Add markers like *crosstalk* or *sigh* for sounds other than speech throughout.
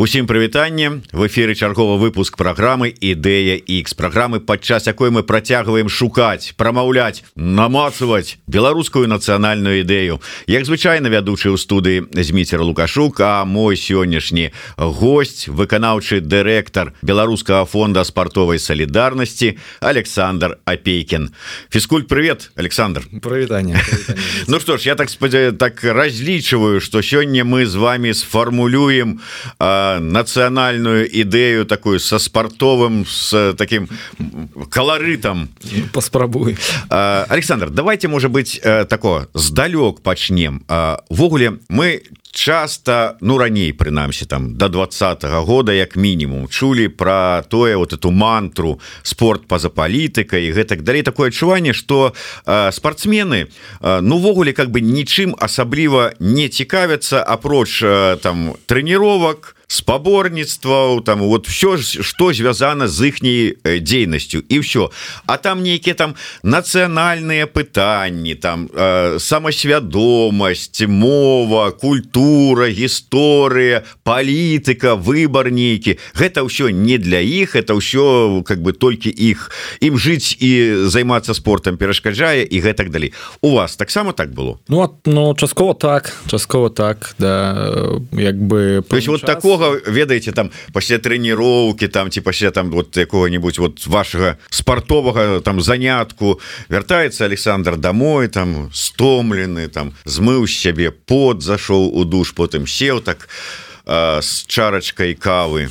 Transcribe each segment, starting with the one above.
Усім прывітанне. В эфиры чарговы выпуск программы ідэя X программы падчас якой мы працягваем шукаць прамаўляць намацаваць беларускую нацыянальную ідэю. Як звычайна вядучы ў студыі зміцер лукашук а мой сённяшні гость выканаўчы дырэктар беларускага фонда спартовай салідарнасці Александр апейкин фізкульт привет Александр. Прывітанне Ну что ж я так спадзяю так разлічваю что сёння мы з вами сфармулюем а нацыянальную ідэю такую со спартовым с таким колорытом паспрабуй Александр давайте может быть такое здалёк пачнем ввогуле мы часто ну раней прынамсі там до двадцатого года як мінімум чулі про тое вот эту мантру спорт па-за палітыкай гэтак далей. Такое адчуванне что спортсмены ну-ввогуле как бы нічым асабліва не цікавяцца апроч там тренировок спаборніцтва там вот все что звязано з іхняй дзейнасцю і все а там нейкіе там нацыянальныя пытанні там э, самасвядомасць мова культура гісторыя палітыка выбор нейкі гэта ўсё не для іх это ўсё как бы толькі іх ім жыць і займацца спортом перашкаджае і гэтак далей у вас таксама так было? Ну ну часткова так часткова так да як бы то есть вот такого такога ведаеце там пасля трэніроўкі там ці пасля там вот якого-нибудь вот вашага спартовага там занятку. Вяртаецца Александр домой там стомлены там змыў сябе под зашоў у душ потым сеў так э, с чарачкой кавы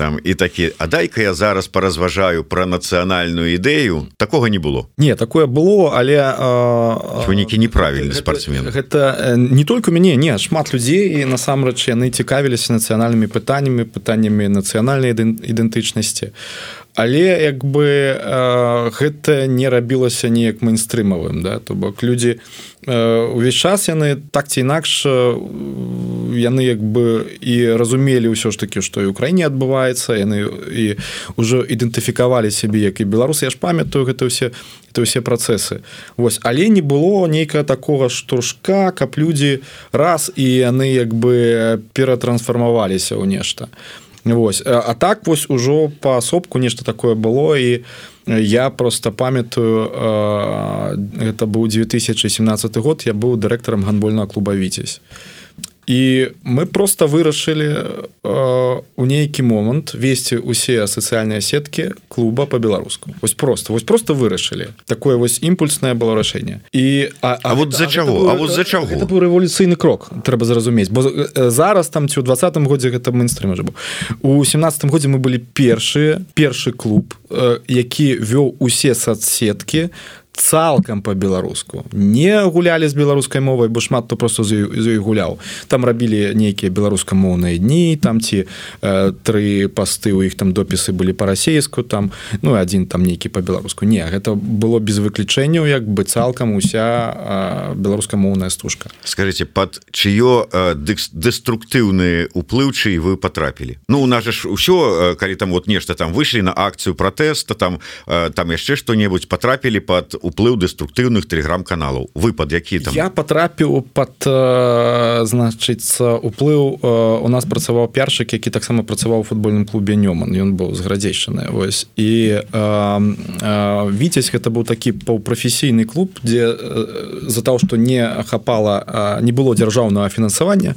там і такі А дай-ка я зараз паразважаю про нацыянальную ідэю такого не было не такое было але вынікі неправільны спортсмен гэта не только мяне не шмат людзей і насамрэч яны цікавіліся нацыянальнымі пытаннямі пытаннямі нацыянальнай ідэнтычнасці але як бы гэта не рабілася неяк мейнстрымавым да? То бок людзі увесь час яны так ці інакш яны як бы і разумелі ўсё ж таки што і ўкраіне адбываецца яны і ўжо ідэнтыфікавалі сябе як і беларусы я ж памятаю гэта ўсе это ўсе працэсы. Вось але не было нейкага такога штуршка каб людзі раз і яны як бы ператрансфармаваліся ў нешта Вось а так вось ужо паасобку нешта такое было і я просто памятаю это быў 2017 год я быў дырэктарам гандбольного клуба віцесь і мы просто вырашылі э, у нейкі момант весці усе сацыяльныя сеткі клуба по-беларуску вось просто вось просто вырашылі такое вось імпульснае было рашэнне і а, а, а вот за чаго А вот за чаго это быў рэволюцыйны крок трэба зразумець бо зараз там ці ў двадцатым годзе гэта мейнстрим быў у семнадцатым годзе мы былі першыя першы клуб які вёў усе соцсеткі цалкам по-беларуску не гулялі з беларускай мовай бо шмат то просто з ёй гуляў. Там рабілі нейкія беларускамоўныя дні там ці э, тры пасты у іх там допісы былі па-расейску там ну адзін там нейкі по-беларуску не гэта было без выключэнняў як бы цалкам уся беларускамоўная стужка. Скажите под чыё э, дэструктыўныя уплыўчы вы потрапілі Ну у нас ж ўсё калі там вот нешта там выйшлі на акцыю пратэста там э, там яшчэ што-небудзь потрапілі под уплыў дэструктыўных телеграм-каналаў выпад які там? Я потрапіў под значыцца уплыў у нас працаваў пяршык які таксама працаваў у футбольным клубе нёман ён быў зградзейшаны Вось. І віцесь гэта быў такі паўпрафесійны клуб дзе за того что не хапала не было дзяржаўнага фінансавання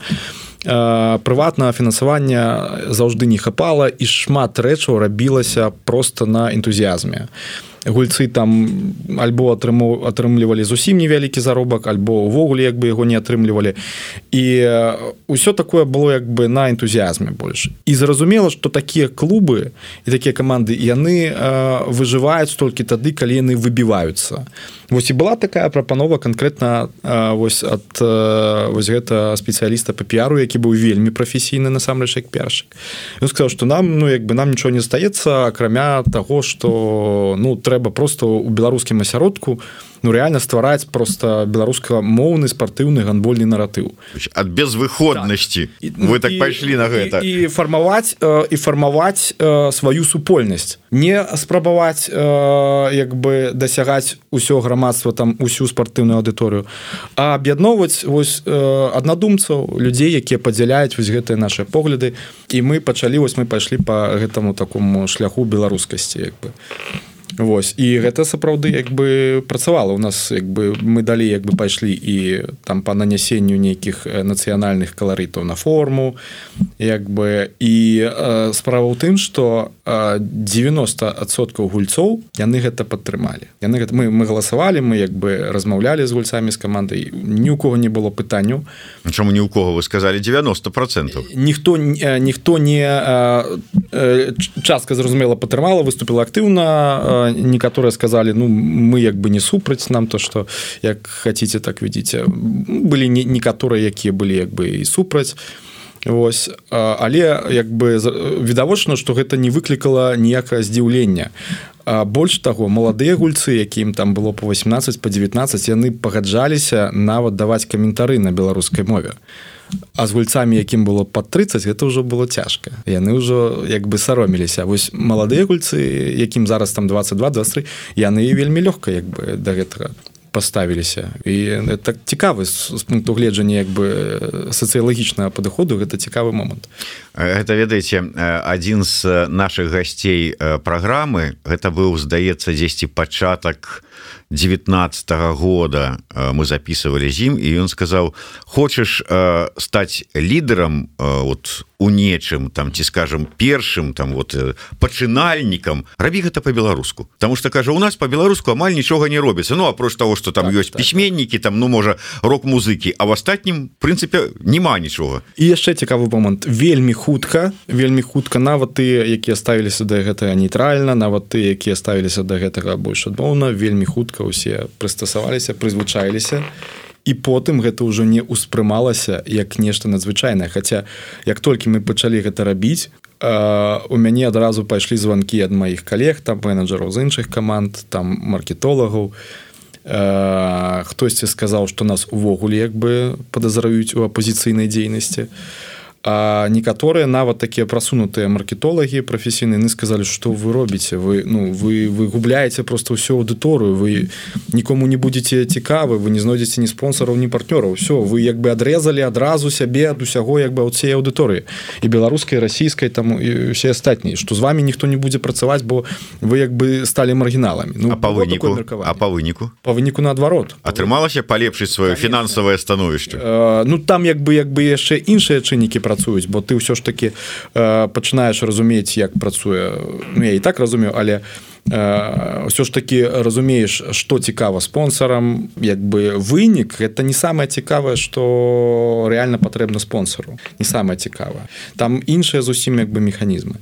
прыватнага фінансавання заўжды не хапала і шмат рэчаў рабілася просто на энтузіазме а гульцы там альбо атрыму атрымлівалі зусім невялікі заробак альбо увогуле як бы яго не атрымлівалі. І ўсё такое было як бы на энтузіазме больш. І зразумела что такія клубы і такія каманды яны выжываюць толькі тады калі яны выбіваюцца. Вось і была такая прапанова конкретно вось от вось гэта спецыяліста по піару які быў вельмі прафесійны насамрэч як першык ён сказал что нам ну як бы нам нічого не стаецца акрамя того что ну трэба просто у беларускім асяродку ну реально ствараць просто беларуска моўны спартыўны гандбольны наратыў. Ад безвыходнасці. Так. вы так пайшлі на гэта. і фармаваць і фармаваць сваю супольнасць. Не спрабаваць як бы дасягаць усё грамадства там усю спартыўную аўдыторыю а аб'ядноўваць вось аднадумцаў людзей якія падзяляюць вось гэтыя наши погляды. І мы пачалі вось мы пайшлі по гэтаму такому шляху беларускасці як бы Вось. І гэта сапраўды як бы працавала. У нас як бы мы далі як бы пайшлі і там по нанясенню нейкіх нацыянальных каларытаў на форму як бы. І э, справа ў тым что 90соткаў гульцоў яны гэта падтрымалі. Яны гэта мы мы галасавалі мы як бы размаўлялі з гульцамі з камандай. Ні у кого не было пытанню чаму ні у кого? Вы сказали 90 процентов ніхто ніхто не частка зразумела падтрымала выступила актыўна некаторыя сказали ну мы як бы не супраць нам то что як хотите так видите былі некаторыя якія былі як бы і супраць. Вось. Але як бы відавочна что гэта не выклікала ніякае здзіўлення больш таго маладыя гульцы якім там было по 18 по 19 яны пагаджаліся нават даваць каментары на беларускай мове. а з гульцамі якім было под 30 гэта ўжо было цяжка. Яны ўжо як бы сароміліся. Вось маладыя гульцы якім зараз там 22 23 яны вельмі лёгка як бы да гэтага поставіліся і так цікавы з пункту гледжання як бы сацыялагічнага падыходу гэта цікавы момант. Гэта ведаеце адзін з наших гасцей праграмы. Гэта быў здаецца дзесьці пачатак 19 -го года мы записывали з ім і ён сказаў хочаш стаць лідарам вот у нечым там ці скажем першым там вот э, пачынальнікам рабі гэта по-беларуску потому что кажа у нас по-беларуску амаль нічога не робіцца Ну апроч того что там так, ёсць так, пісьменнікі там ну можа рок-музыкі а в астатнім прынцыпе няма нічога і яшчэ цікавы момант. Вельмі хутка вельмі хутка нават ты якія ставіліся да гэтага нейтральна нават ты якія ставіліся да гэтага больш адмоўна вельмі хутка усе прыстасаваліся прызвычаіліся і потым гэта ўжо не ўспрымалася як нешта надзвычайнае. Хаця як толькі мы пачалі гэта рабіць у мяне адразу пайшлі званкі ад маіх калег там менеджераў з іншых каманд там маркетолагаў. Хтосьці сказаў што нас увогуле як бы падазраюць у апозіцыйнай дзейнасці. а А некаторыя нават такія прасунутыя маркетолагі прафесійныя яны сказалі што вы робіце? Вы ну вы вы губляеце просто ўсю аўдыторыю вы нікому не будете цікавы вы не знойдзеце ні спонсораў ні партнёраў. Все вы як бы адрезалі адразу сябе ад усяго як бы ад цієї аўдыторыі. І беларускай расійскай там і усе астатнія. Што з вами ніхто не будзе працаваць бо вы як бы сталі маргіналамі ну по выніку? а по выніку? По выніку наадварот. Атрымалася палепшыць сваё фінансавае становішча? Ну там як бы як бы яшчэ іншыя чыннікі пра працуюць бо ты ўсё ж таки э, пачынаеш разумець як працуе. Ну, я і так разумею але ўсё э, ж таки разумееш что цікава спонсорам як бы вынік это не самое цікавае что реально патрэбна спонсору не самое цікавае. Там іншыя зусім як бы механізмы.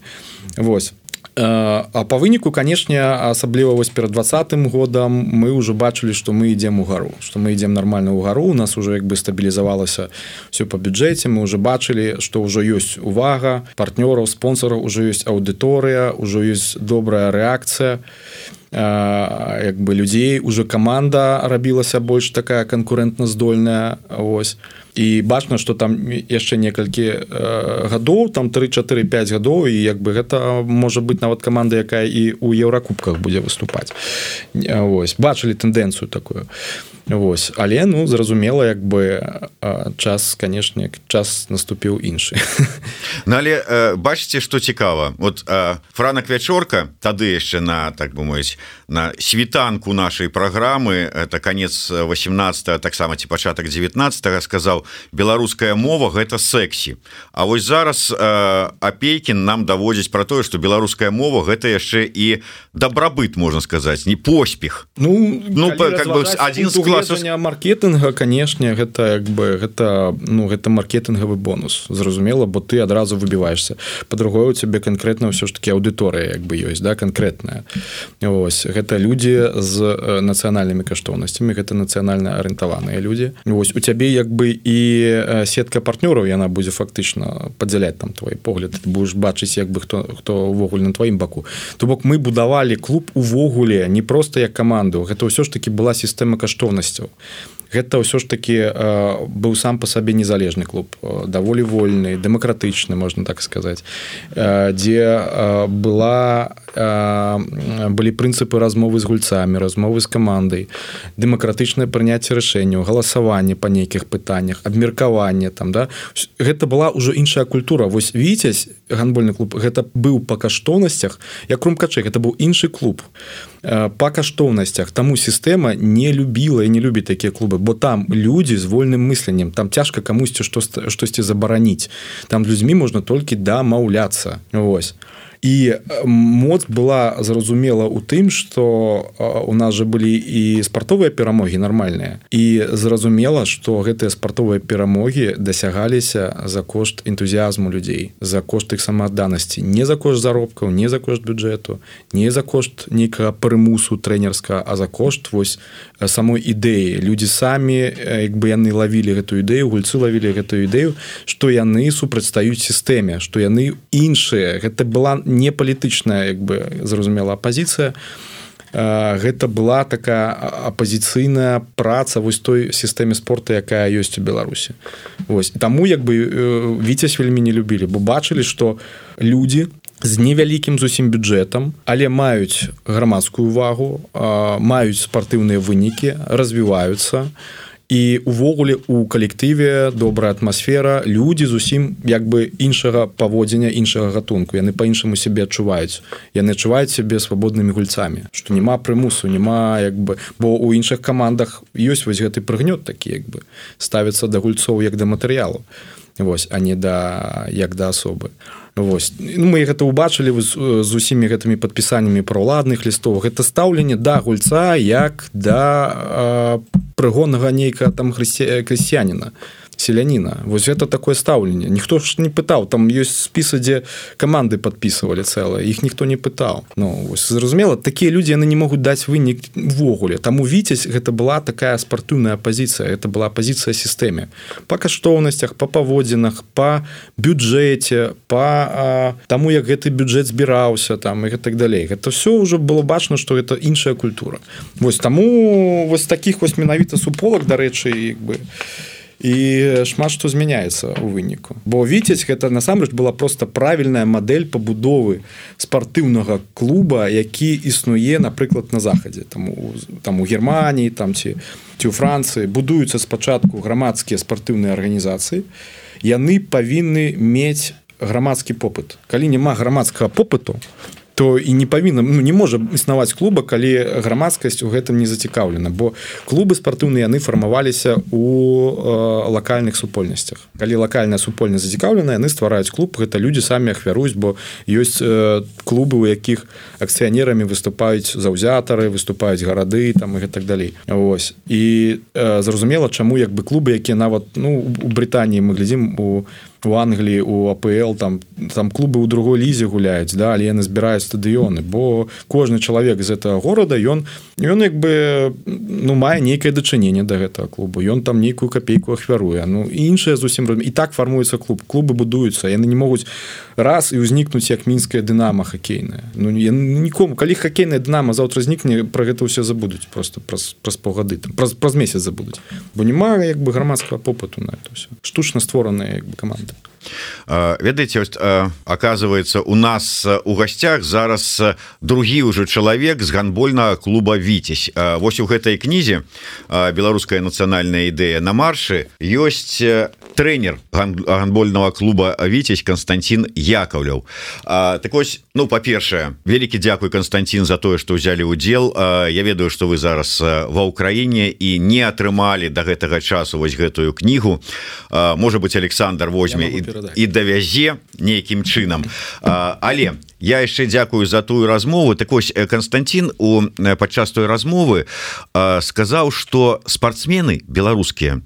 Вось А по выніку канешне асабліва вось перад двадцатым годам мы ўжо бачылі што мы ідзем у гару што мы ідзем нармальна ў гару. У нас уже як бы стабілізавалася все по бюджэце. Мы уже бачылі што ўжо ёсць увага партнёраў спонсораў ужо ёсць аўдыторыя ўжо ёсць добрая рэакцыя як бы людзей уже команда рабілася больш такая канкурентна здольная ось і бачна что там яшчэ некалькі э, гадоў там 3-4-5 гадоў і як бы гэта можа быть нават команда якая і у еўракубках будзе выступаць. Ось бачылі тэндэнцыю такую Вось але ну зразумела як бы час канешне час наступіў іншы. *laughs* Ну але э, бачыце што цікава. Вот э, франак вячорка тады яшчэ на так бы мовіць на світанку нашай праграмы это конец 18 таксама ці пачатак 19 сказаў беларуская мова гэта сексі А вось зараз э, апейкін нам даводзіць про тое что беларуская мова гэта яшчэ і дабрабыт можна сказаць не поспех. Ну ну как бы один склад вас маркетинга канешне гэта як бы гэта ну гэта маркетингавы бонус зразумела бо ты адразу выбіваешься по-другое у цябе конкретно ўсё ж таки аўдыторыя як бы ёсць да конкретная Вось гэта людзі з нацыянальнымі каштоўнасцямі гэта нацыянальна арыентаваныя людзі. Вось у цябе як бы і сетка партнёраў яна будзе фактычна падзяляць там твой погляд. Ты будешь бачыць як бы хто хто увогуле на тваім баку. То бок мы будавалі клуб увогуле не просто як каманду. Гэта ўсё ж таки была сістэма каштоўнасцяў гэта ўсё ж таки э, быў сам по сабе незалежны клуб э, даволі вольны дэмакратычны можна так сказаць э, дзе была былі прынцыпы размовы з гульцамі размовы з камандай дэмакратычнае прыняцце рашэнняў галасаванне па нейкіх пытаннях абмеркаванне там да. Гэта была ўжо іншая культура. Вось віцязь гандбольны клуб гэта быў па каштоўнасцях як крумкачэй гэта быў іншы клуб па каштоўнасцях таму сістэма не любіла і не любіць такія клубы бо там людзі з вольным мысленнем там цяжка камусьці што штосьці забараніць там людзьмі можна толькі дамаўляцца Вось і моц была зразумела у тым что у нас же былі і спартовыя перамогі нармальныя. І зразумела что гэтыя спартовыя перамогі дасягаліся за кошт энтузіазму людзей за кошт іх самаадданасці. Не за кошт заробкаў не за кошт бюджэту не за кошт нейкага прымусу трэнерска а за кошт вось самой ідэі. Людзі самі як бы яны лавілі гэтую ідэю гульцы лавілі гэтую ідэю што яны супрацьстаюць сістэме што яны іншыя. Гэта была не не палітычная як бы зразумела апозіцыя гэта была такая апозіцыйная праца вось той сістэме спорта якая ёсць у беларусі. Ось таму як бы віцязь вельмі не любілі бо бачылі что людзі з невялікім зусім бюджэтам але маюць грамадскую увагу маюць спартыўныя вынікі развіваюцца і і увогуле у калектыве добрая атмасфера людзі зусім як бы іншага паводзення іншага гатунку. Яны по-іншаму себе адчуваюць. Яны адчуваюць сябе свабоднымі гульцамі что няма прымусу няма як бы бо у іншых камандах ёсць вось гэты прыгнёт такі як бы ставіцца да гульцоў як да матэрыялу Вось а не да як да асобы Вось. Ну, мы гэта ўбачылі з усімі гэтымі падпісаннямі пра ўладных лістоў гэта стаўленне да гульца як да прыгоннага нейка там хрысце крысціяніна селяніна вось это такое стаўленне ніхто ж не пытаў там ёсць спісы дзе каманды подписывалі цэлыя іх ніхто не пытаў Ну вось зразумела такія людзі яны не могуць даць вынік ввогуле там увіцяць гэта была такая спартыўная пазіцыя это была пазіцыя сістэме па каштоўнасцях па паводзінах па бюджэце па таму як гэты бюджэт збіраўся там і так далей. Гэта все ўжо было бачна что это іншая культура. Вось таму вось таких вось менавіта суполак дарэчы як бы і шмат што змяняецца у выніку бо віцяць гэта насамрэч была просто правільная модель пабудовы спартыўнага клуба які існуе напрыклад на захадзе. Там там у германії там ці ці ў францыі будуюцца спачатку грамадскія спартыўныя арганізацыі. Яны павінны мець грамадскі попыт. Калі няма грамадскага попыту то і не павінна ну, не можа існаваць клуба калі грамадскасць у гэтым не зацікаўлена. Бо клубы спартыўныя яны фармаваліся у э, лакальных супольнасцях. Калі лакальная супольнасць зацікаўлена яны ствараюць клуб гэта людзі самі ахвяруюць бо ёсць э, клубы у якіх акцыянерамі выступаюць заўзятары выступаюць гарады там і так далей. Вось. І э, зразумела чаму як бы клубы якія нават ну у Брытаніі мы глядзім у у Англіі у АПЛ там там клубы ў другой лізе гуляюць да але яны збіраюць стадыёны. Бо кожны чалавек з этого горада ён ён як бы ну мае нейкае дачыненне да гэтага клубу ён там нейкую капейку ахвяруе. Ну іншая зусім і так фармуецца клуб. Клубы будуюцца яны не могуць раз і ўзнікнуць як мінская дынама хакейная ну нікому калі хакейная дынама заўтра знікне про гэта ўсё забудуць просто праз праз паўгады там праз праз месяц забудуць. Бо няма як бы грамадскага попыту на это все штучна створаныя як бы каманды ведаеце оказывается у нас у гасцях зараз другі уже чалавек з ганбольнага клуба віцесь Вось у гэтай кнізе беларуская нацыянальная ідэя на маршы ёсць тренер ганбольного клуба віцесь Константин Яковлев так ось ну па-першае вялікі дзякуй Константин за тое что взяли удзел Я ведаю что вы зараз ва ўкраіне і не атрымалі до гэтага часу вось гэтую кнігу. Может быть Александр возьме і, і давязе нейкім чынам але я яшчэ дзякую за тую размову. Так вось Константин у падчас той размовы сказаў что спортсмены беларускія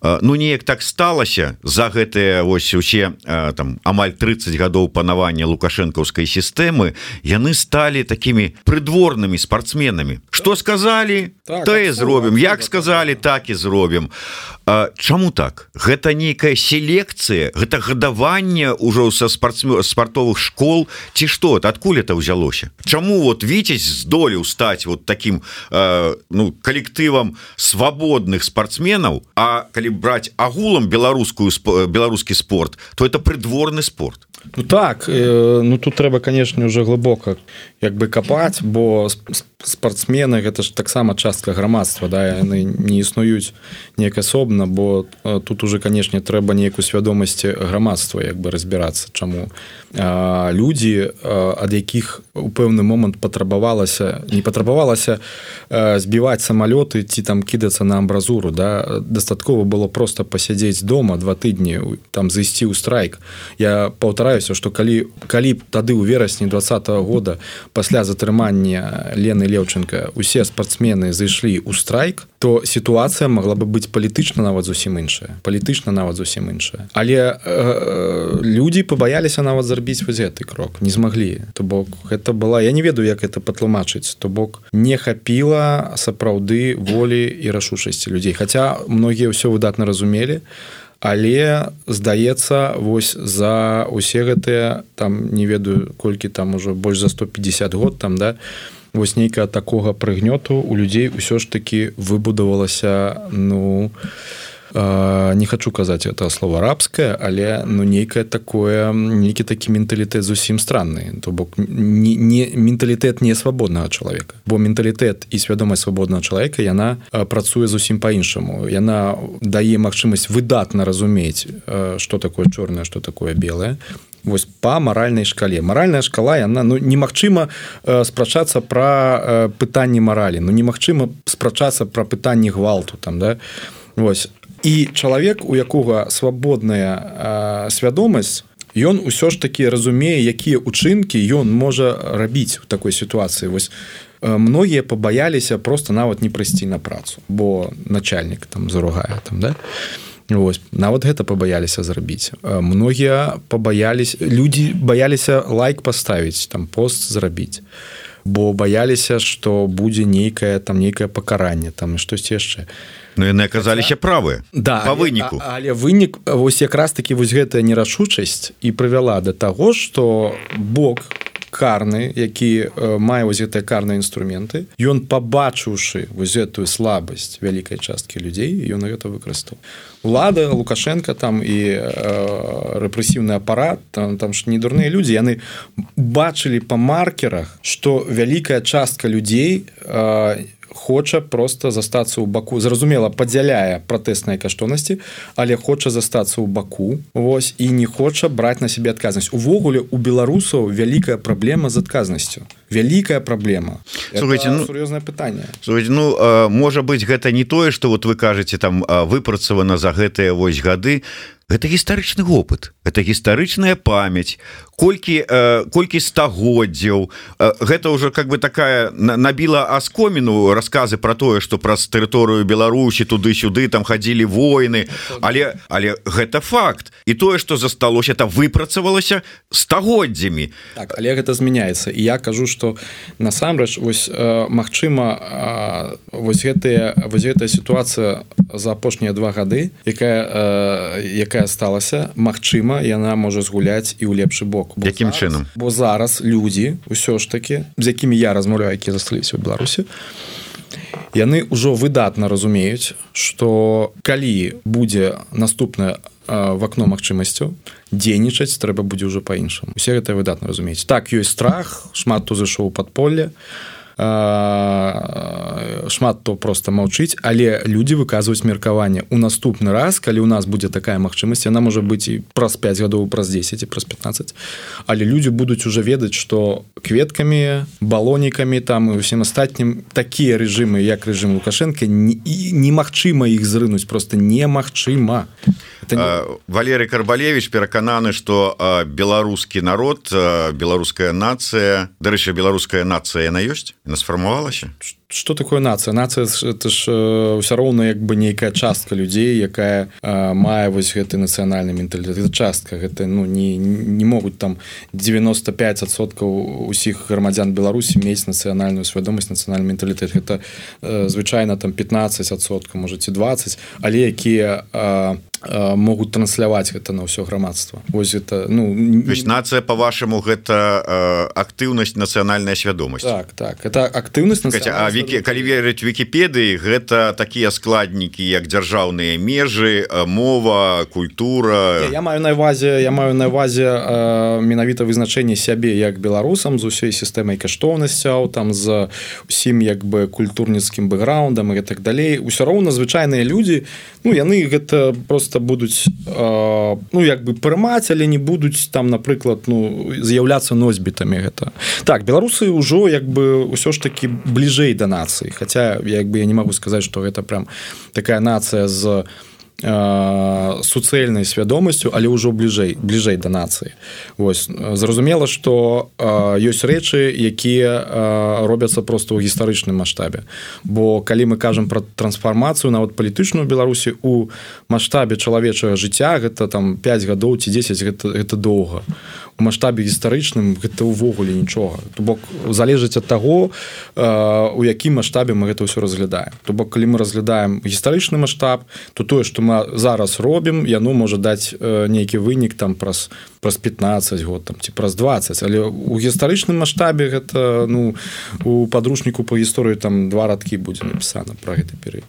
ну неяк так сталася за гэтыя ось усе там амаль 30 гадоў панавання лукашэнкаўскай сістэмы яны сталі такими прыдворнымі спортсменамі что сказали так, то і зробім. Як сказали так і зробім. Чаму так? Гэта нейкая селекцыя гэта гадаванне ўжо са спортсмен спартовых школ ці что адкуль это ўзялося Чаму вот віцесь здолеў стаць вот таким э, ну калектывам свабодных спортсменаў А калі браць агулам беларускую беларускі спорт то это прыдворны спорт. Ну так э, ну тут трэба конечно уже глыбока як бы капаць бо спортсмены гэта ж таксама частка грамадства да яны не існуюць неяк асобна бо тут уже канешне трэба нейкую свядомасці грамадства як бы разбірацца чаму людзі ад якіх у пэўны момант патрабавалася не патрабавалася збіваць самалёты ці там кідацца на амбразуру да. Дастаткова было просто пасядзець дома два тыдні там зайсці ў страйк. Я паўтараюся что калі калі тады ў верасні два -го года пасля затрымання лены леўчынка усе спортсмены зайшлі ў страйк то сітуацыя могла бы быць палітычна нават зусім іншая. Палітычна нават зусім іншая. Але э, людзі пабаяліся нават зрабіць вось гэты крок. Не змаглі. То бок это была я не ведаю як это патлумачыць. То бок не хапіла сапраўды волі і рашучасці людзей. Хаця многія ўсё выдатна разумелі але здаецца вось за усе гэтыя там не ведаю колькі там ужо больш за 150 год там да вось нейкая такога прыгнёту у людзей ўсё ж таки выбудавалася ну у не хочу казаць это слово арабское але ну нейкае такое нейкі такі менталітэт зусім странны. То бок не, не менталітэт не свабоднага чалавека. Бо менталітэт і свядомасць свабоднага чалавека яна працуе зусім по-іншаму яна дае магчымасць выдатна разумець что такое чорное что такое белое вось по маральнай шкале. Маральная шкала яна ну немагчыма спрачацца про пытанні маралі. Ну немагчыма спрачацца про пытанні гвалту там да? Вось і чалавек у якога свабодная свядомасць ён усё ж таки разумее якія учынкі ён можа рабіць у такой сітуацыі. Многія пабаяліся просто нават не прыйсці на працу бо начальнік там заругае там да? Вось, нават гэта пабаяліся зрабіць. Многія пабаялись людзі баяліся лайк паставіць там пост зрабіць бо баяліся што будзе нейкае там нейкае пакаранне там штось яшчэ Ну яны аказаліся правы. Да по выніку. але, але вынік вось якраз таки вось гэтая нерашучасць і прывяла до таго что Бог карны які мае вось гэтыя карныя інструменты ён пабачыўшы вось гэтую слабасць вялікай часткі людзей ён гэта выкарыстаў. Лада лукашенко там і э, рэпрэсіўны апарат там там ж не дурныя людзі яны бачылі па маркерах что вялікая частка людзей не э, хоча просто застацца ў баку зразумела падзяляе пратэсныя каштоўнасці але хоча застацца ў баку Вось і не хоча браць на сябе адказнасць. Увогуле у беларусаў вялікая праблема з адказнасцю. Вялікая праблема. Слухайте ну, сур'ёзнае пытанне. слухайте, ну можа быть гэта не тое что вот вы кажаце там выпрацавана за гэтыя вось гады. Гэта гістарычны опыт это гістарычная памяць колькі э, колькі стагоддзяў. Э, гэта уже как бы такая набіла аскоміну рассказы про тое что праз тэрыторыю Беларусі туды-сюды там хадзілі войны. Але але гэта факт. І тое что засталося это выпрацавалася стагоддзямі. Так, але гэта змяняецца. І я кажу что насамрэч вось э, Мачыма э, вось гэтыя вось гэтая сітуацыя за апошнія два гады якая э, якая сталася Мачыма яна можа згуляць і ў лепшы бок бо якім зараз, чынам бо зараз людзі ўсё ж таки з якімі я размаўляю які засталіся ў беларусі яны ўжо выдатна разумеюць что калі будзе наступная в акно магчымасцю дзейнічаць трэба будзе ўжо по-іншаму усе гэта выдатна разумець так ёсць страх шмат хто зайшоў падполле шмат то просто маўчыць але люди выказваюць меркаванне у наступны раз калі у нас будзе такая магчымасць она можа быць і праз 5 гадоў праз 10 і праз 15 але люди будуць уже ведаць что кветкамі балонікамі там і усім астатнім такія режимы як режим лукашенко немагчыма іх зрынуць просто немагчыма. Не... Валерый карбалевич перакананы что беларускі народ беларуская нацыя дарэчы беларуская нацыя на ёсць на сфармавалася что такое нацыя нацыя это ж ўсё роўна як бы нейкая частка людзей якая э, мае вось гэты нацыянальны менталітэт. Частка гэта ну не не могуць там 95соткаў усіх грамадзян беларусі мець нацыянальную свядомасць нацыянальны менталітэт. Гэта э, звычайна там 15сотка можете 20 але якія э, могуць трансляваць гэта на ўсё грамадства. Вось это ну нацыя по-вашаму гэта актыўнасць нацыянальная свядомасць так так это актыўнасць на вікі калі верыць Вкіпедыі гэта такія складнікі як дзяржаўныя межы мова культура. Я, я маю на увазе я маю на увазе менавіта вызначэнне сябе як беларусам з усёй сістэмай каштоўнасцяў там з усім як бы культурніцкім бэкграундам і так далей. Усё роўна звычайныя людзі ну яны гэта просто будуць ну як бы прымаць але не будуць там напрыклад ну з'яўляцца носьбітамі гэта. Так беларусы ўжо як бы ўсё ж таки бліжэй да нацыі хотя як бы я не могу сказаць что гэта прям такая нацыя з суцэльнай свядомасцю але ўжо бліжэй бліжэй да нацыі. Вось зразумела что ёсць рэчы якія робяцца просто ў гістарычным маштабе. Бо калі мы кажам про трансфармацыю нават палітычную беларусі у маштабе чалавечага жыцця гэта там 5 гадоў ці 10 гэта, гэта доўга. У маштабе гістарычным гэта ўвогуле нічога. То бок залежыць ад таго у якім маштабе мы гэта ўсё разглядаем. То бок калі мы разглядаем гістарычны маштаб то тое што мы зараз робім яно можа даць нейкі вынік там праз праз 15 год там ці праз 20 але у гістарычным маштабе гэта ну у падручніку по гісторыі там два радкі будзе напісана про гэты перыяд.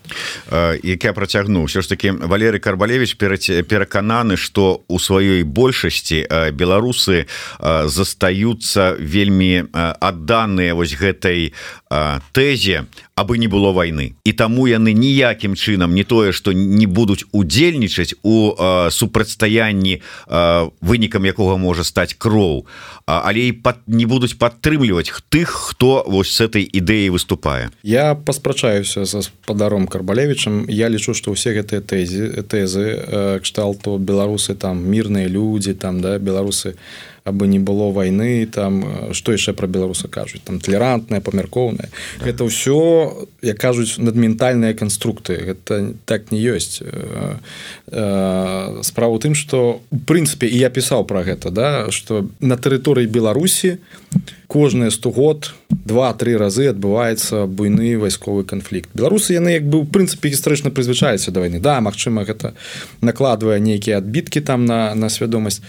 Як я працягну ўсё ж таки Валерый карбалевич перакананы что у сваёй большасці беларусы застаюцца вельмі адданыя вось гэтай тэзе абы не было войны і таму яны ніякім чынам не тое что не будуць удзельнічаць у супрацьстаянні вынікам якога можа стаць кроў. Але і пад не будуць падтрымліваць тых хто вось с этой ідэі выступае. Я паспрачаюся за спадаром карбалевичам я лічу что ўсе гэтыя тэзі тэзы кшталту беларусы там мірныя людзі там да беларусы у абы не было войны там что яшчэ про беларуса кажуць там толерантная памяркоўная так. это ўсё як кажуць надментальныя канструкты это так не ёсць справа тым что у прынцыпе і я пісаў про гэта да что на тэрыторыі беларусі кожныя 100 год два-тры разы адбываецца буйны вайсковы канфлікт беларусы яны як бы у прынцыпе гістарычна прызвычаюцца да войны. Да Мачыма гэта накладвае нейкія адбіткі там на на свядомасць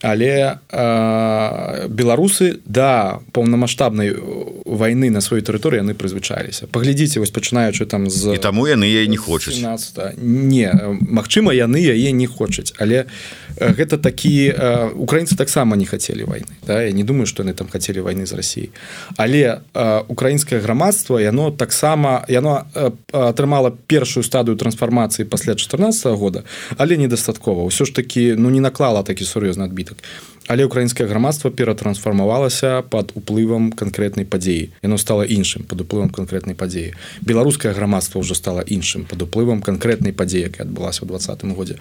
але э, беларусы да паўнамасштабнай войны на сваёй тэрыторыі яны прызвычаліся паглядзіце вось пачынаючы там з і таму яны яе не хочуць. не Мачыма яны яе не хочуць. Але гэта такі украінцы таксама не хацелі войны да? я не думаю что яны там хацелі войны з Росіі але украінскае грамадства яно таксама яно атрымала першую стадыю трансфармацыі пасля 14 -го года але недастаткова. Ўсё ж таки ну не наклала такі сур'ёзны адбіт адбітак. Але украінскае грамадства ператрансфармавалася под уплывам канкрэтнай падзеі. Яно стало іншым под уплывам канкрэтнай падзеі. Беларускае грамадства ўжо стало іншым под уплывам канкрэтнай падзеі якая адбылася ў двадцатым годзе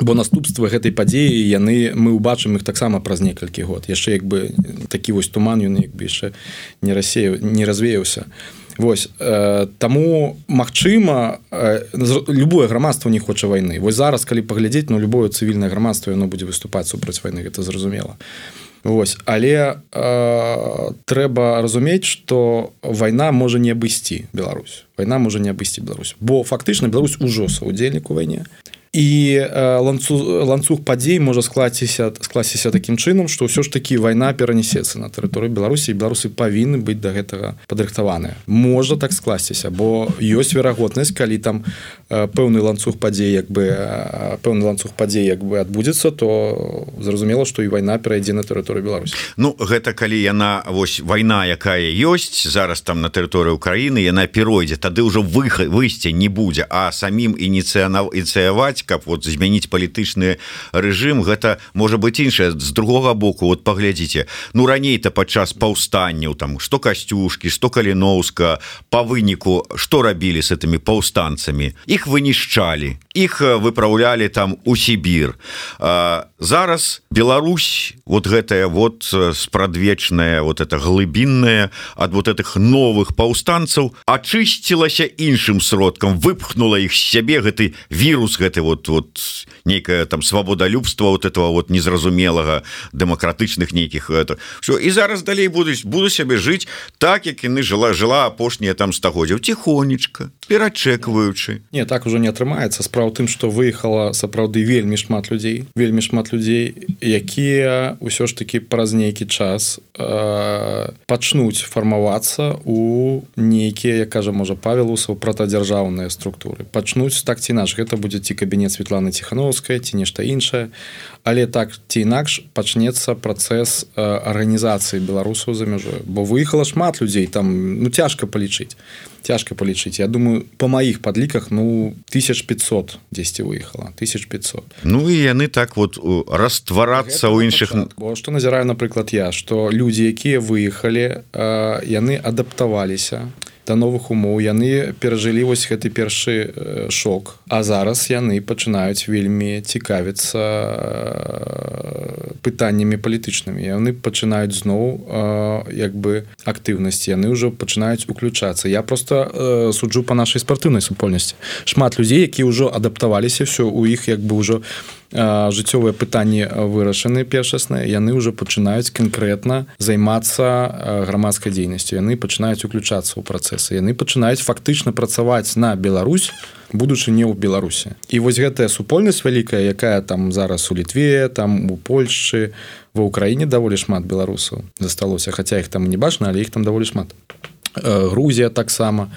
бо наступствы гэтай падзеі яны мы ўбачым іх таксама праз некалькі год. Яшчэ як бы такі вось туман ён як бы яшчэ не рассею не развеяўся. Вось э, таму магчыма э, любое грамадство не хоча войны вось зараз калі паглядзець на ну, любое цывільнае грамадство яно будзе выступаць супраць войны гэта зразумела. Вось але э, трэба разумець что вайна можа не абысці Беларусь. Вайна можа не абысці Беларусь. Бо фактычна Беларусь ужо саўдзельнік у вайне і ланцу ланцуг падзей можа скласціся скласціся такім чынам што ўсё ж такі вайна перанесецца на тэрыторыю беларусі беларусы павінны быць да гэтага падрыхтаваныя можа так скласціся бо ёсць верагоднасць калі там пэўны ланцуг падзей як бы пэўны ланцуг падзей як бы адбудзецца то зразумела што і вайна перайдзе на тэрыторыю беларусі Ну гэта калі яна вось вайна якая ёсць зараз там на тэрыторыі Украіны яна перайдзе тады ўжо выхад выйсця не будзе а самім ініцыянал ініцыяваць каб вот змяніць палітычны рэжым гэта можа быть іншае з другога боку вот паглядзіце. Ну раней-то падчас паўстанняў там что касцюшкі что каліноўска по выніку что рабілі с этими паўстанцамі? Их вынішчалі их выпраўлялі там у Сібір. Зараз Беларусь вот гэтая вот спрадвечная вот это глыбінная ад вот этих новых паўстанцаў ачысцілася іншым сродкам выпхнула их сябе гэты вирус гэты вот вот нейкая там свабодалюбства вот этого вот незразумелага дэмакратычных нейкіх это. Все і зараз далей будуць буду сябе жыць так як яны жыла жыла апошнія там стагоддзяў. Тихонечка перачэкваючы. Не так уже не атрымаецца. Справа тым что выехала сапраўды вельмі шмат людзей вельмі шмат людзей якія ўсё ж таки праз нейкі час э, пачнуць фармавацца у нейкія кажа можа павелусаў пратадзяржаўныя структуры. Пачнуць так ці наш гэта будзе ці кабінет Светланы ціхановская ці нешта іншае. Але так ці інакш пачнецца працэс арганізацыі беларусаў за мяжой. Бо выехала шмат людзей там ну цяжка палічыць цяжка палічыць. Я думаю по маіх падліках ну 1500 дзесьці выехала 1500 Ну і яны так вот растварацца ў іншых бо што назіраю напрыклад я што людзі якія выехалі яны адаптаваліся да новых умоў. Яны перажылі вось гэты першы шок. А зараз яны пачынаюць вельмі цікавіцца пытаннямі палітычнымі. Яны пачынаюць зноў як бы актыўнасці. Яны ўжо пачынаюць уключацца. Я просто суджу по нашай спартыўнай супольнасці. Шмат людзей які ўжо адаптаваліся все у іх як бы ўжо жыццёвыя пытанні вырашаны першасныя. Яны ўжо пачынаюць канкрэтна займацца грамадскай дзейнасцю. Яны пачынаюць уключацца ў працэсы. Яны пачынаюць фактычна працаваць на Беларусь будучы не ў беларусі. І вось гэтая супольнасць вялікая якая там зараз у літве там у Польшчы ва ўкраіне даволі шмат беларусаў засталося хаця іх там не бачна але іх там даволі шмат. Грузія таксама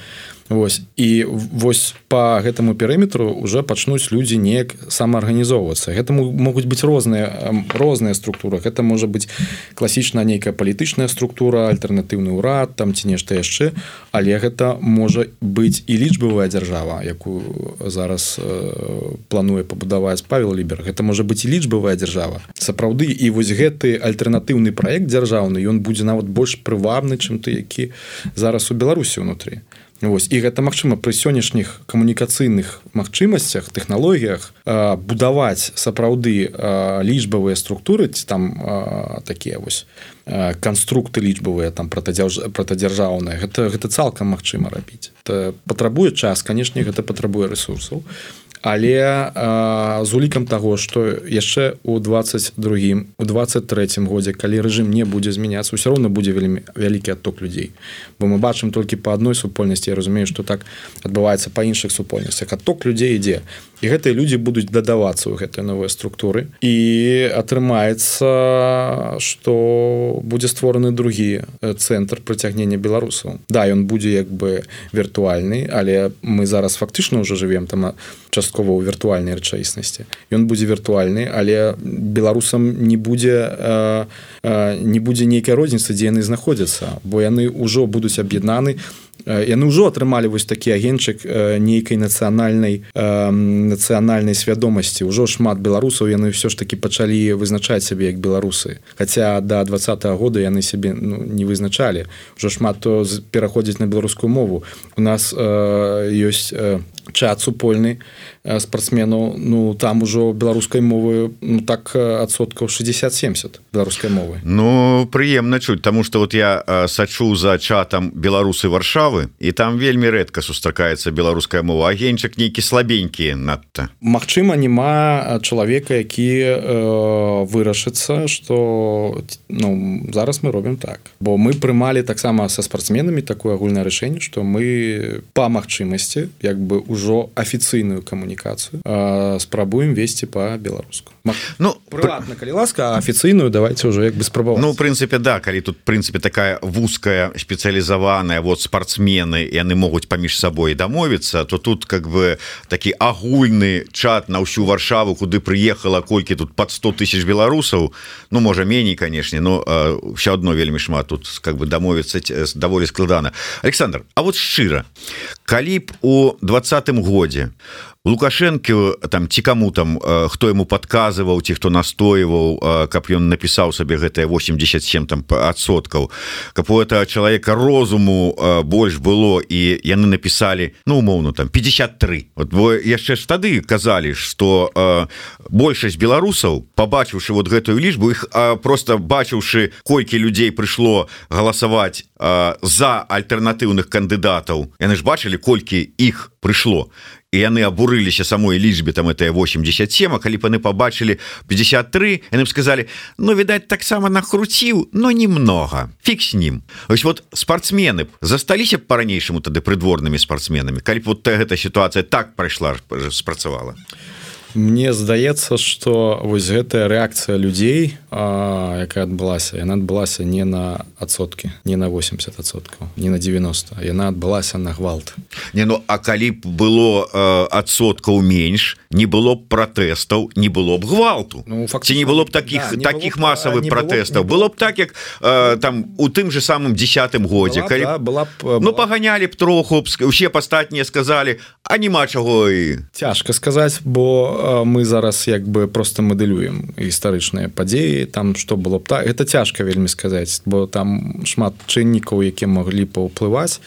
Вось. І вось по гэтаму перыметру уже пачнуць людзі неяк самаарганізоўвацца. Гэтаму могуць быць розныя розныя структуры. Гэта можа быць класічна нейкая палітычная структура альтэрнатыўны ўрад там ці нешта яшчэ. Але гэта можа быць і лічбавая дзяржава якую зараз э, плануе пабудаваць павел лібер. Гэта можа быць і лічбавая дзяржава. Сапраўды і вось гэты альтэрнатыўны праект дзяржаўны ён будзе нават больш прывабны чым ты які зараз у беларусі ўнутры Вось і гэта магчыма пры сённяшніх камунікацыйных магчымасцях тэхналогіях будаваць сапраўды лічбавыя структуры ці там такія вось канструкты лічбавыя там пратадзяржаўныя гэта гэта цалкам магчыма рабіць. Патрабуе час канешне гэта патрабуе ресурсаў але а, з улікам таго што яшчэ у 22 у 23 годзе калі рэжым не будзе змяняцца ўсё роўна будзе вельмі вялікі адток людзей. Бо мы бачым толькі по адной супольнасці Я разумею што так адбываецца па іншых супольнасцях. Адток людзей ідзе і гэтыя людзі будуць дадавацца ў гэтыя новыя структуры. І атрымаецца што будзе створаны другі цэнтр прыцягнення беларусаў. Да ён будзе як бы віртуальны але мы зараз фактычна ўжо живвем там часткова ў віртуальнай рэчаіснасці. Ён будзе віртуальны але беларусам не будзе не будзе нейкай розніцы дзе яны знаходзяцца бо яны ўжо будуць аб'яднаны яны ўжо атрымалі вось такі агенчык нейкай нацыянальнай нацыянальнай свядомасці. Ўжо шмат беларусаў яны ўсё ж таки пачалі вызначаць сябе як беларусы. Хаця да два -го года яны сябе ну, не вызначалі. Ўжо шмат то пераходзіць на беларускую мову. У нас э, ёсць э, чат супольны спортсмену ну там ужо беларускай мовы ну так адсоткаў 60-70 беларускай мовы. Ну прыемна чуць тому что вот я сачу за чатам беларусы варшавы і там вельмі рэдка сустракаецца беларуская мова. Агеньчык нейкі слабенькі надта Магчыма няма чалавека які э, вырашыцца что ну зараз мы робім так. Бо мы прымалі таксама са спортсменамі такое агульнае рашэнне что мы по магчымасці як бы ўжо афіцыйную камунікацыю спрабуем весці по-беларуску ну прыватна калі ласка афіцыйную давайте уже як бы спрабовать ну прынцыпе да калі тут прынцыпе такая вузкая спецыялізаваная вот спортсмены яны могуць паміж сабой дамовіцца то тут как бы такі агульны чат на ўсю варшаву куды прыехала колькі тут под 100 тысяч беларусаў ну можа меней канешне но все одно вельмі шмат тут как бы дамовіцца даволі складана Александр А вот шчыра калі б у двадцатым годзе лукашенко там ці кому там хто ему подказываў ці хто настойваў каб ён напісаў сабе гэтае 87 там адсоткаў. Каб у этого человека розуму больш было і яны написали ну умоўно там 53 вот яшчэ ж тады казалі что большасць беларусаў побачыўшы вот гэтую лічбу их просто бачыўшы колькі людзей прыйшло галасаваць за альтэрнатыўных кандыдатаў яны ж бачылі колькі іх прыйшло яны абурыліся самой лічбе там это 87 а калі паны побачылі 53 яны сказали Ну відаць таксама накруціў но немного фиг с ним ось вот спортсмены засталіся б по-ранейшаму тады прыдворнымі спортсменамі калі вот гэта ситуация так прайшла спрацавала? то Мне здаецца что вось гэтая рэакцыя людзей а, якая адбылася яна адбылася не на адсоткі не на 80соткаў не на 90 яна адбылася на гвалт. Не ну а калі б было адсоткаў менш не было б пратэстаў не было б гвалту. Ну, факці не было б таких да, таких масавых пратэстаў? было, было б так як э, там у тым же самым десятым годзе была, калі да, была б была... ну паганялі б троху усе пастатнія сказали а няма чаго і цяжка сказаць бо мы зараз як бы просто мадэлюем гістарычныя падзеі там что было б так это цяжка вельмі сказаць бо там шмат чыннікаў які маглі паўплываць.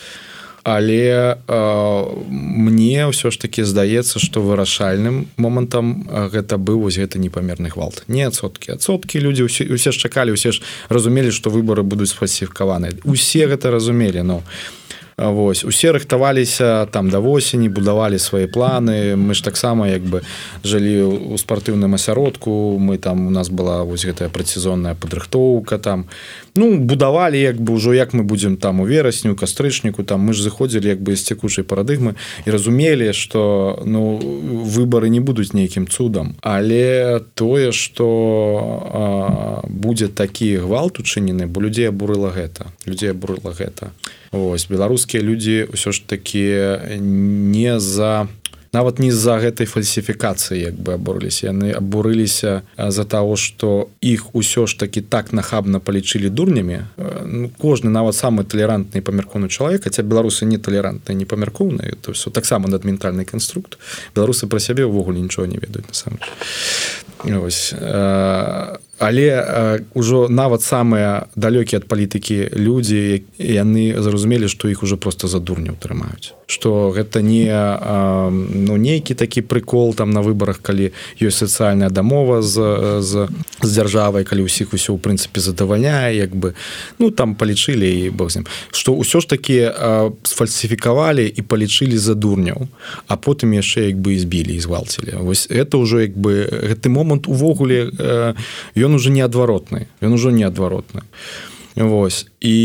Але э, мне ўсё ж таки здаецца что вырашальным момантам гэта быў вось гэта непамерны гвалт. Не адсоткі адсоткі людзі усе усе ж чакалі усе ж разумелі что выборы будуць сфальсіфікаваны усе гэта разумелі но у Вось. Усе рыхтаваліся там да восені будавалі свае планы. Мы ж таксама як бы жылі у спартыўным асяродку. Мы там у нас была вось гэтая працізонная падрыхтоўка там ну будавалі як бы ўжо як мы будзем там у верасню кастрычніку там мы ж заходзілі як бы з цякучай парадыгмы і разумелі что ну выборы не будуць нейкім цудам. Але тое что будзе такі гвалт учынены бо людзей абурыла гэта людзей абурыла гэта. Ось беларускія людзі ўсё ж таки не за нават не з-за гэтай фальсіфікацыі як бы абурыліся. Яны абурыліся за того что іх усё ж таки так нахабна палічылі дурнямі. Ну, кожны нават самы талерантны памяркоўны чалавек хаця беларусы не талерантныя не памяркоўныя то все таксама надментальны канструкт. Беларусы пра сябе ўвогуле нічого не ведаюць насамрэч. Ось а але ўжо нават самыя далёкія ад палітыкі людзі яны зразумелі што іх уже просто за дурня ўтрымаюць что гэта не ну нейкі такі прыкол там на выбарах калі ёсць сацыяльная дамова з з, з дзяржавай калі ўсіх усё ў прынцыпе задавальняе як бы ну там палічылі і богзем что ўсё ж такі сфальсіфікавалі і палічылі за дурняў а потым яшчэ як бы збілі і звалцілі. Вось это ўжо як бы гэты момант увогуле ён ён уже неадваротны ён ужо неадваротны Вось і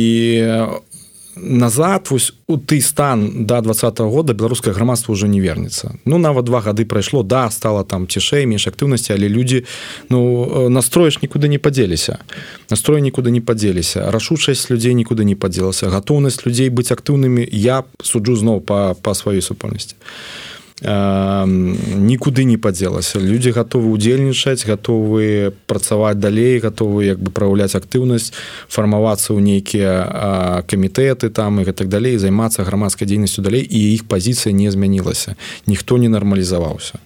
назад вось у ты стан до да два -го года беларускае грамадства уже не вернется. Ну нават два гады прайшло да стала там цішэй менш актыўнасці але людзі ну настроіш нікуды не падзеліся настрой нікуды не падзеліся рашучасць людзей нікуды не падзелася гатоўнасць людзей быць актыўнымі я суджу зноў па па сваёй супольнасці нікуды не падзелася людзі гатовы удзельнічаць гатовы працаваць далей гатовы як бы праяўляць актыўнасць фармавацца ў нейкія камітэты там і гэтак далей займацца грамадскай дзейнасцю далей і іх пазіцыя не змянілася ніхто не нармалізаваўся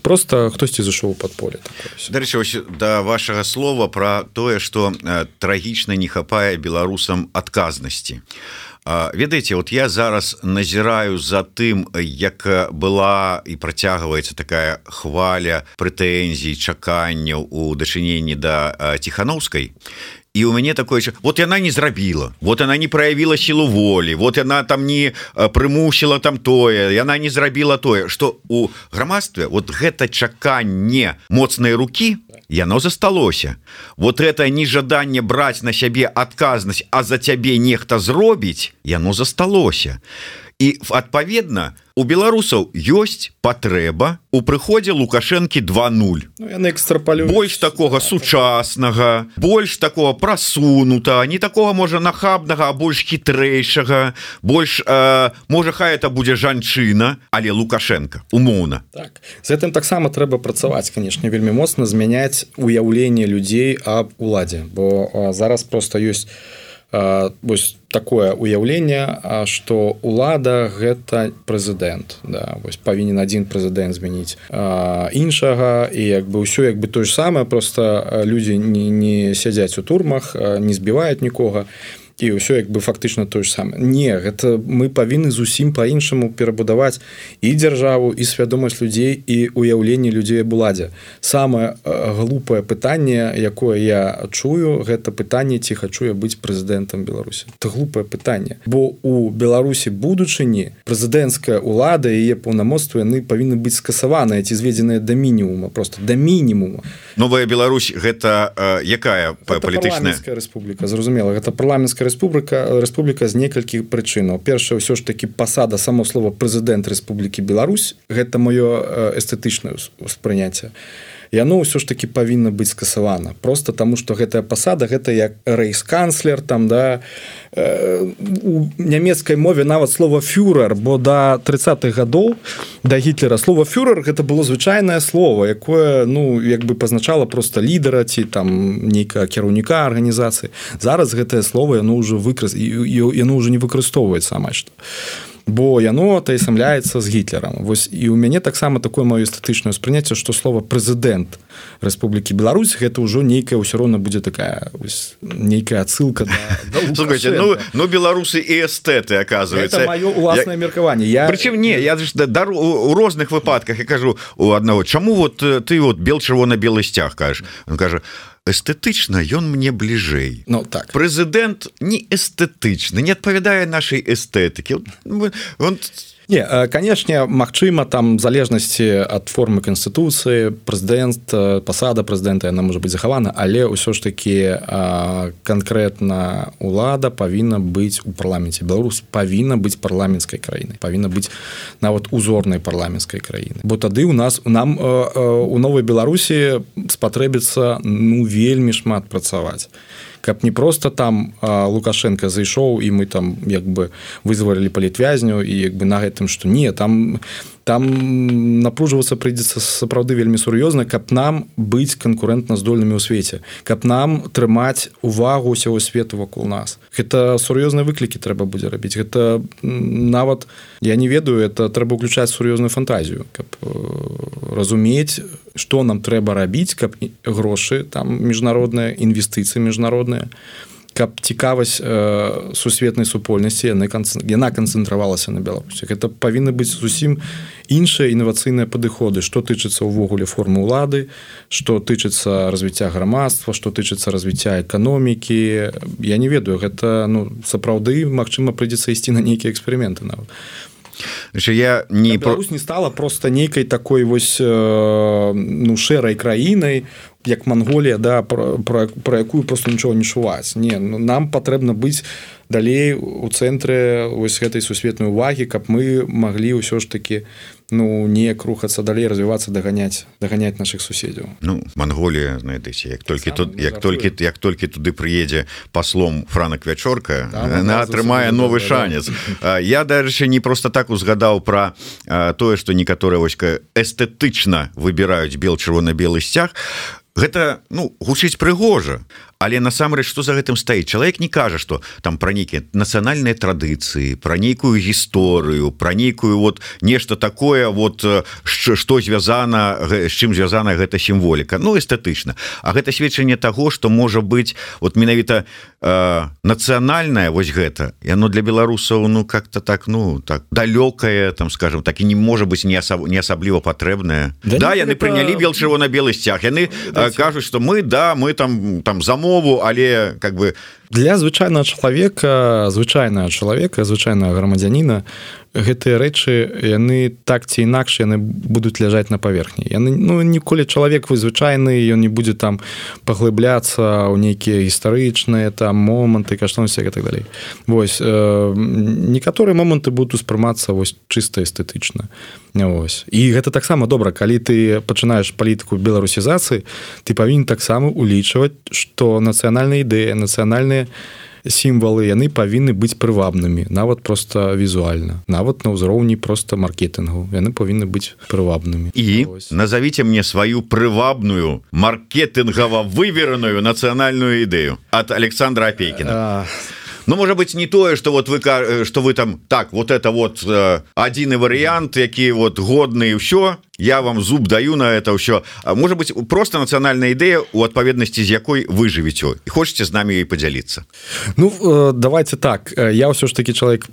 просто хтосьці зашоў под поле дарэчы да вашага слова про тое что трагічна не хапае беларусам адказнасці а ведаеце вот я зараз назіраю за тым як была і працягваецца такая хваля прэтэнзій чаканняў у дачыненні да ціхановскай. І у мяне такое вот яна не зрабіла вот она не проявіла сілу волі вот яна там не прымусіла там тое яна не зрабіла тое что у грамадстве вот гэта чаканне моцнай руки яно засталося. Вот это нежаданне браць на сябе адказнасць а за цябе нехта зробіць яно засталося і адпаведна у беларусаў ёсць патрэба у прыходзе лукашэнкі 20 ну, экстрапалю больш такога сучаснага больш такого прасунута не такого можа нахабнага больш хітрэйшага больш э, можа хай это будзе жанчына але лукашенко умоўна. Так. З гэтым таксама трэба працаваць канешне вельмі моцна змяняць уяўленне людзей аб уладзе бо зараз просто ёсць вось такое уяўленне что лада гэта прэзідэнт. Да, вось павінен один прэзідэнт змяніць іншага і як бы ўсё як бы то ж самае просто людзі не, не сядзяць у турмах не збіваюць нікога. і і ўсё як бы фактычна тое ж самае не гэта мы павінны зусім по-іншаму перабудаваць і дзяржаву і свядомасць людзей і уяўленне людзей буладзе самае глупае пытанне якое я чую гэта пытанне ці хачу я быць прэзідэнтам беларусі. Это глупае пытанне. Бо у беларусі будучыні прэзідэнцкая улада яе паўнамоцтва яны павінны быць скасаваныя ці зведзеныя да мінімума просто да мінімуму новая Беларусь гэта э, якая палітычная? Рэспубліка зразумела гэта парламенская Республіка Республіка з некалькіх прычынаў. Першае ўсё ж таки пасада само слова прэзідэнт Республікі Беларусь гэта маё эстэтычнае успрыняцце яно ўсё ж таки павінна быць скасавана. Просто таму что гэтая пасада гэта як рэйсканцлер там да у нямецкай мове нават слова фюрер бо до 30-х гадоў да гітлера слова фюрер гэта было звычайнае слово якое ну як бы пазначала просто лідара ці там нейкая кіраўніка арганізацыі. Зараз гэтае слово яно ўжо выкрас яно ўжо не выкарыстоўваецца амаль што. а бо яно тайсамляецца з гітлерам вось і у мяне таксама такое маё эстэтычнае ўспрыняцце што слова прэзідэнт Рэспублікі Беларусь гэта ўжо нейкая ўсё роўна будзе такая ось, нейкая адсылка да, да *laughs* ну, ну беларусы і эстэты оказывается. Маё уласнае меркаванне. Я прычым не я дар у розных выпадках я кажу у аднаго чаму вот э, ты вот бел чырвона-белы сцяг? кажаш. Он кажа а эстэтычна ён мне бліжэй Ну так. Прэзідэнт не эстэтычны не адпавядае нашай эстэтыкі он Не канешне Мачыма там залежнасці ад формы канстытуцыі прэзідэнт пасада прэзідэнта яна можа быць захавана але ўсё ж такі канкрэтна лада павінна быць у парламенце Беларусь павінна быць парламенцкай краіны павінна быць нават узорнай парламенцкай краіны бо тады у нас нам у новай Беларусі спатрэбіцца ну вельмі шмат працаваць каб не просто там лукашенко зайшоў і мы там як бы вызвалілі палітвязню і як бы на гэтым что не там там напружвацца прыйдзецца сапраўды вельмі сур'ёзна каб нам быць канкурэнтна здольнымі ў свеце каб нам трымаць увагу усяго свету вакол нас. Гэта сур'ёзныя выклікі трэба будзе рабіць. Гэта нават я не ведаю это трэба ўключаць сур'ёзную фантазію каб э, разумець что нам трэба рабіць каб грошы там міжнародныя інвестыцыі міжнародныя каб цікавасць э, сусветнай супольнасці яны яна канцэнтравалася на беларусі. Гэта павінны быць зусім іншыя інавацыйныя падыходы. Што тычыцца ўвогуле формы ўлады што тычыцца развіцця грамадства што тычыцца развіцця эканомікі я не ведаю. Гэта ну сапраўды магчыма прыйдзецца ісці на нейкія эксперыменты нават я не не стала просто нейкай такой вось э, ну шэрай краінай як Манголія да про, про, про якую просто нічого не чуваць не ну, нам патрэбна быць далей у цэнтры вось гэтай сусветнай увагі каб мы маглі ўсё ж таки ну неяк рухацца далей развівацца даганяць даганяць наших суседзяў. Ну Манголія знаетеся як толькі Сам тут як толькі як толькі туды прыедзе паслом франак вячорка она атрымае новы шанец. Да. я даже не просто так узгадаў про тое что некаторыя войска эстэтычна выбіраюць бел чырвона-белы сцяг. Гэта ну гучыць прыгожа але насамрэч што за гэтым стаіць? Чалавек не кажа что там пра нейкія нацыянальныя традыцыі пра нейкую гісторыю пра нейкую вот нешта такое вот што звязана з чым звязана гэта сімволіка. Ну эстэтычна. А гэта сведчанне того что можа быть вот менавіта э, нацыянальная вось гэта яно для беларусаў ну как-то так ну так далёкае там скажем так і не можа быть не асаб, не асабліва патрэбная да, да яны гэта... прынялі бел чырвона-белы сцяг. Яны ну, кажуць что мы да мы там там замов мову але как бы для звычайного чалавека звычайнага чалавека звычайнага грамадзяніна гэтыя рэчы яны так ці інакш яны будуць ляжаць на паверхні. Яны ну ніколі чалавек вы звычайны ён не будзе там паглыбляцца ў нейкія гістарычныя там моманты каштоўнасці так далей. Восьось э, некаторыя моманты будуць успрымацца вось чыста эстэтычна. Вось. і гэта таксама добра калі ты пачынаеш палітыку беларусізацыі ты павінен таксама улічваць што нацыянальная ідэя нацыянальныя сімвалы яны павінны быць прывабнымі нават просто візуальна нават на ўзроўні просто маркетынгу. Яны павінны быць прывабнымі. І Ось. назовіце мне сваю прывабную маркетынгава вывераную нацыянальную ідэю. От Александра апейкіна Ну может быть не тое что вот вы что вы там так вот это вот один вариант які вот годны все я вам зуб даю на это все может быть просто нацыянальная ідэя у адпаведнасці з якой вы жывеце і хочетце з нами і подзяліцца Ну давайте так. Я ўсё ж таки чалавек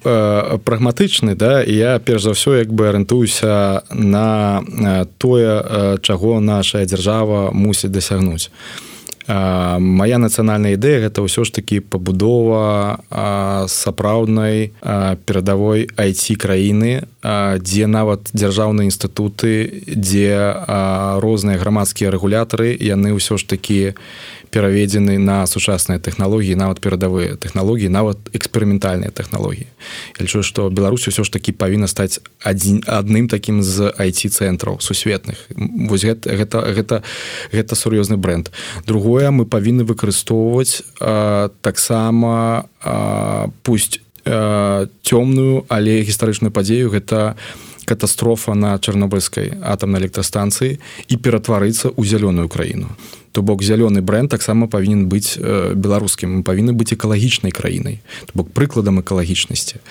прагматычны да я перш за ўсё як бы арыентуюся на тое чаго наша дзяржава мусіць дасягнуць моя нацыянальная ідэя гэта ўсё ж таки пабудова сапраўднай перадавой айти краіны дзе нават дзяржаўныя інстытуты дзе розныя грамадскія рэгулятары яны ўсё ж такі пераведзены на сучасныя тэхналогіі нават перадавыя тэхналогіі нават эксперыментальныя тэхналогіі. Лічу што Беларусь усё ж такі павінна стаць адзін адным такім з айти цэнтраў сусветных. Вось гэта гэта гэта, гэта сур'ёзны бренд. Другое мы павінны выкарыстоўваць таксама пусть цёмную але гістарычную падзею гэта катастрофа на чарнобыльскай атомнай электрастанцыі і ператварыцца ў зялёную краіну то бок зялёны бренд таксама павінен быць беларускім. Павінны быць экалагічнай краінай. То бок прыкладам экалагічнасці.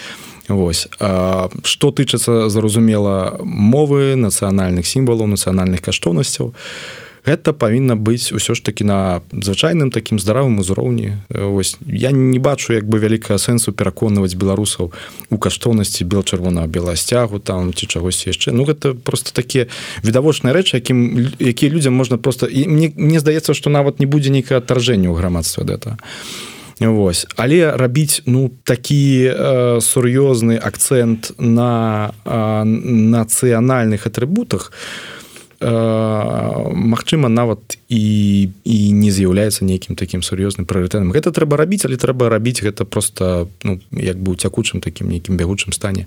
Вось. Што тычыцца зразумела мовы нацыянальных сімвалаў нацыянальных каштоўнасцяў то гэта павінна быць усё ж таки на звычайным таким здаравым узроўні. Ось я не бачу як бы вялікага сэнсу пераконваць беларусаў у каштоўнасці бел чырвонага беласцягу там ці чагось яшчэ. Ну гэта просто такія відавочныя рэчы якім якія людзям можна просто і мне мне здаецца што нават не будзе нейкае адтаржэння ў грамадства гэта Вось. Але рабіць ну такі э, сур'ёзны акцэнт на э, нацыянальных атрыбутах Э, Магчыма нават і і не з'яўляецца нейкім такім сур'ёзным прыоритетам гэта трэба рабіць але трэба рабіць гэта просто ну, як бы у цякучым такім нейкім бягучым стане.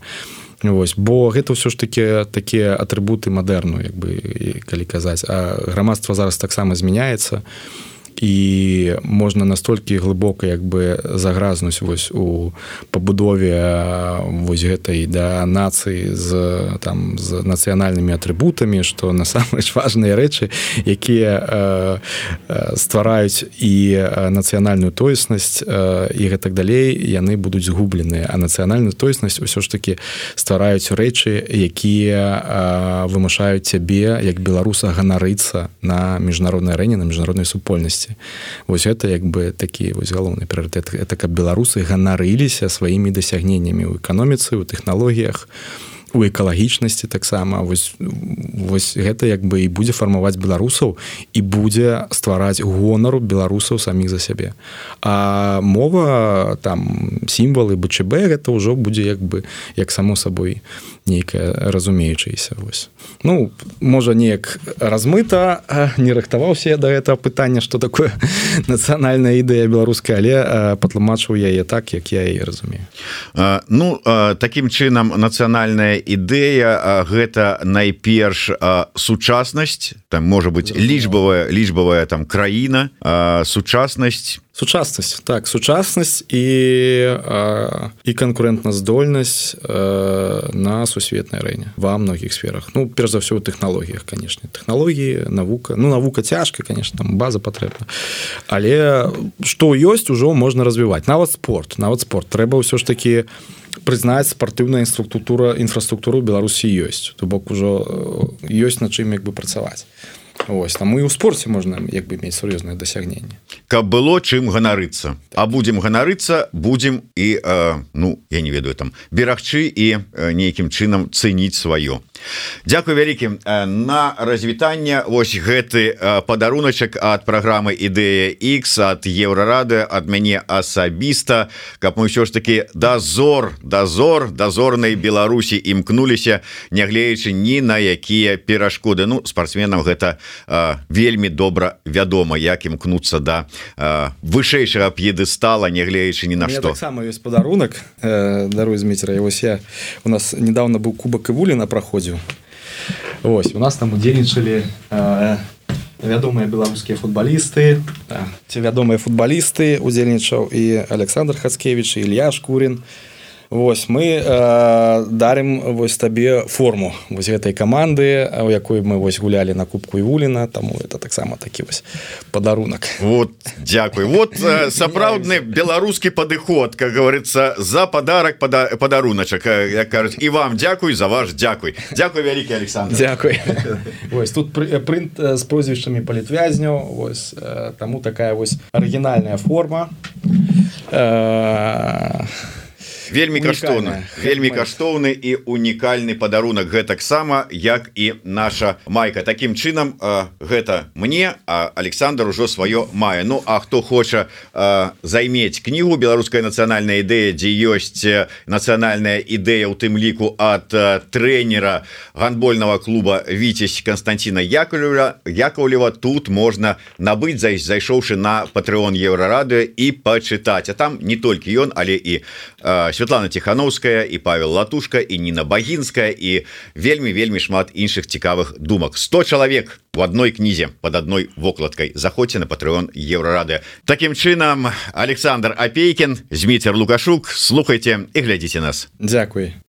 Вось бо гэта ўсё ж таки такія атрыбуты мадэрну як бы калі казаць. А грамадства зараз таксама змяняецца. і і можна настолькі глыбока як бы загразнуць вось у пабудове вось гэтай да нацыі з там з нацыянальнымі атрыбутамі што насамрэч *laughs* важныя рэчы якія э, ствараюць і нацыянальную тоеснасць э, і гэтак далей яны будуць згубленыя а нацыянальную тоеснасць усё ж таки ствараюць рэчы якія э, вымушаюць цябе як беларуса ганарыцца на міжнароднай арэне на міжнароднай супольнасці вось это як бы такі вось галоўны прыоритет это каб беларусы ганарыліся сваімі дасягненнямі ў эканоміцы у тэхналогіях у экалагічнасці таксама. Вось вось гэта як бы і будзе фармаваць беларусаў і будзе ствараць гонару беларусаў саміх за сябе. А мова там сімвалы бчб гэта ўжо будзе як бы як само сабой нейкая разумеючыся вось. Ну можа неяк размыта не рыхтаваўся я да этого пытання что такое *laughs* нацыянальная ідэя беларуская але патлумачыў яе так як я і разумею. Ну таким чынам нацыянальная ідэя гэта найперш сучаснасць там можа быть лічбавая лічбавая там краіна сучаснасць. Сучаснасць так сучаснасць і і канкурентназдольнасць на сусветнай арэне во многіх сферах. Ну перш за ўсё у тэхналогіях конечно тэхналогіі навука ну навука цяжка конечно там база патрэбна. Але што ёсць ужо можна развіваць. Нават спорт нават спорт. Трэба ўсё ж таки у прызнаць спартыўная інструктура інфраструктуру беларусі ёсць то бок ужо ёсць на чым як бы працаваць Ось там і ў спорце можна як бы мець сур'ёзнае дасягненне. Каб было чым ганарыцца. А будзем ганарыцца будзем і э, ну я не ведаю там берагчы і э, нейкім чынам цэніць сваё Дякую вялікім на развітанне. Вось гэты падаруначак ад праграмы ідэя X ад еўрарады ад мяне асабіста. Каб мы ўсё ж таки дозор дозор дозорнай Беларусі імкнуліся нягледзячы ні на якія перашкоды. Ну спортсменам гэта вельмі добра вядома як імкнуцца да вышэйшага п'еды-стала нягледзячы ні на што. таксама ёсць падарунак даруй зміцера вось я у нас недавно быў кубак і вулі праходзіў Вось у нас там удзельнічалі э, вядомыя беларускія футбалісты. Ці вядомыя футбалісты удзельнічаў і Александр Хацкевич Ілья Шкурин Вось мы э, дарым вось табе форму вось гэтай каманды у якой мы вось гулялі на кубку і вуліна таму это таксама такі вось падарунак. Вот Дякую. Вот э, сапраўдны беларускі падыход как говорится за подарок пада падаруначак. Як кажуць і вам дзякуй за ваш дзякуй Дякую вялікі Александр. Дякуй. *laughs* Вось тут прынт з прозвішчамі палітвязняў вось таму такая вось арыгінальная форма. А вельмі каштоўна вельмі каштоўны і унікальны падарунак гэтаксама як і наша майка. Таким чынам гэта мне а Александр ужо сваё мае. Ну а хто хоча займець кнігу беларуская нацыянальная ідэя дзе ёсць нацыянальная ідэя у тым ліку ад трэнера гандбольного клуба віцесь Константина Яковлева Яковлева тут можна набыць за зайшоўшы на патрыон еўрарады і пачытаць. А там не толькі ён але і сюда Светлана тихохановская і Павел латушка і Ніна багінская і вельмі вельмі шмат іншых цікавых думак 100 чалавек в одной кнізе под одной вокладкой. Заходзьце на патрыон еўрарады Такім чынам Александр апейкин зміцер лукашук. Слухайте і глядзіце нас. Дякуй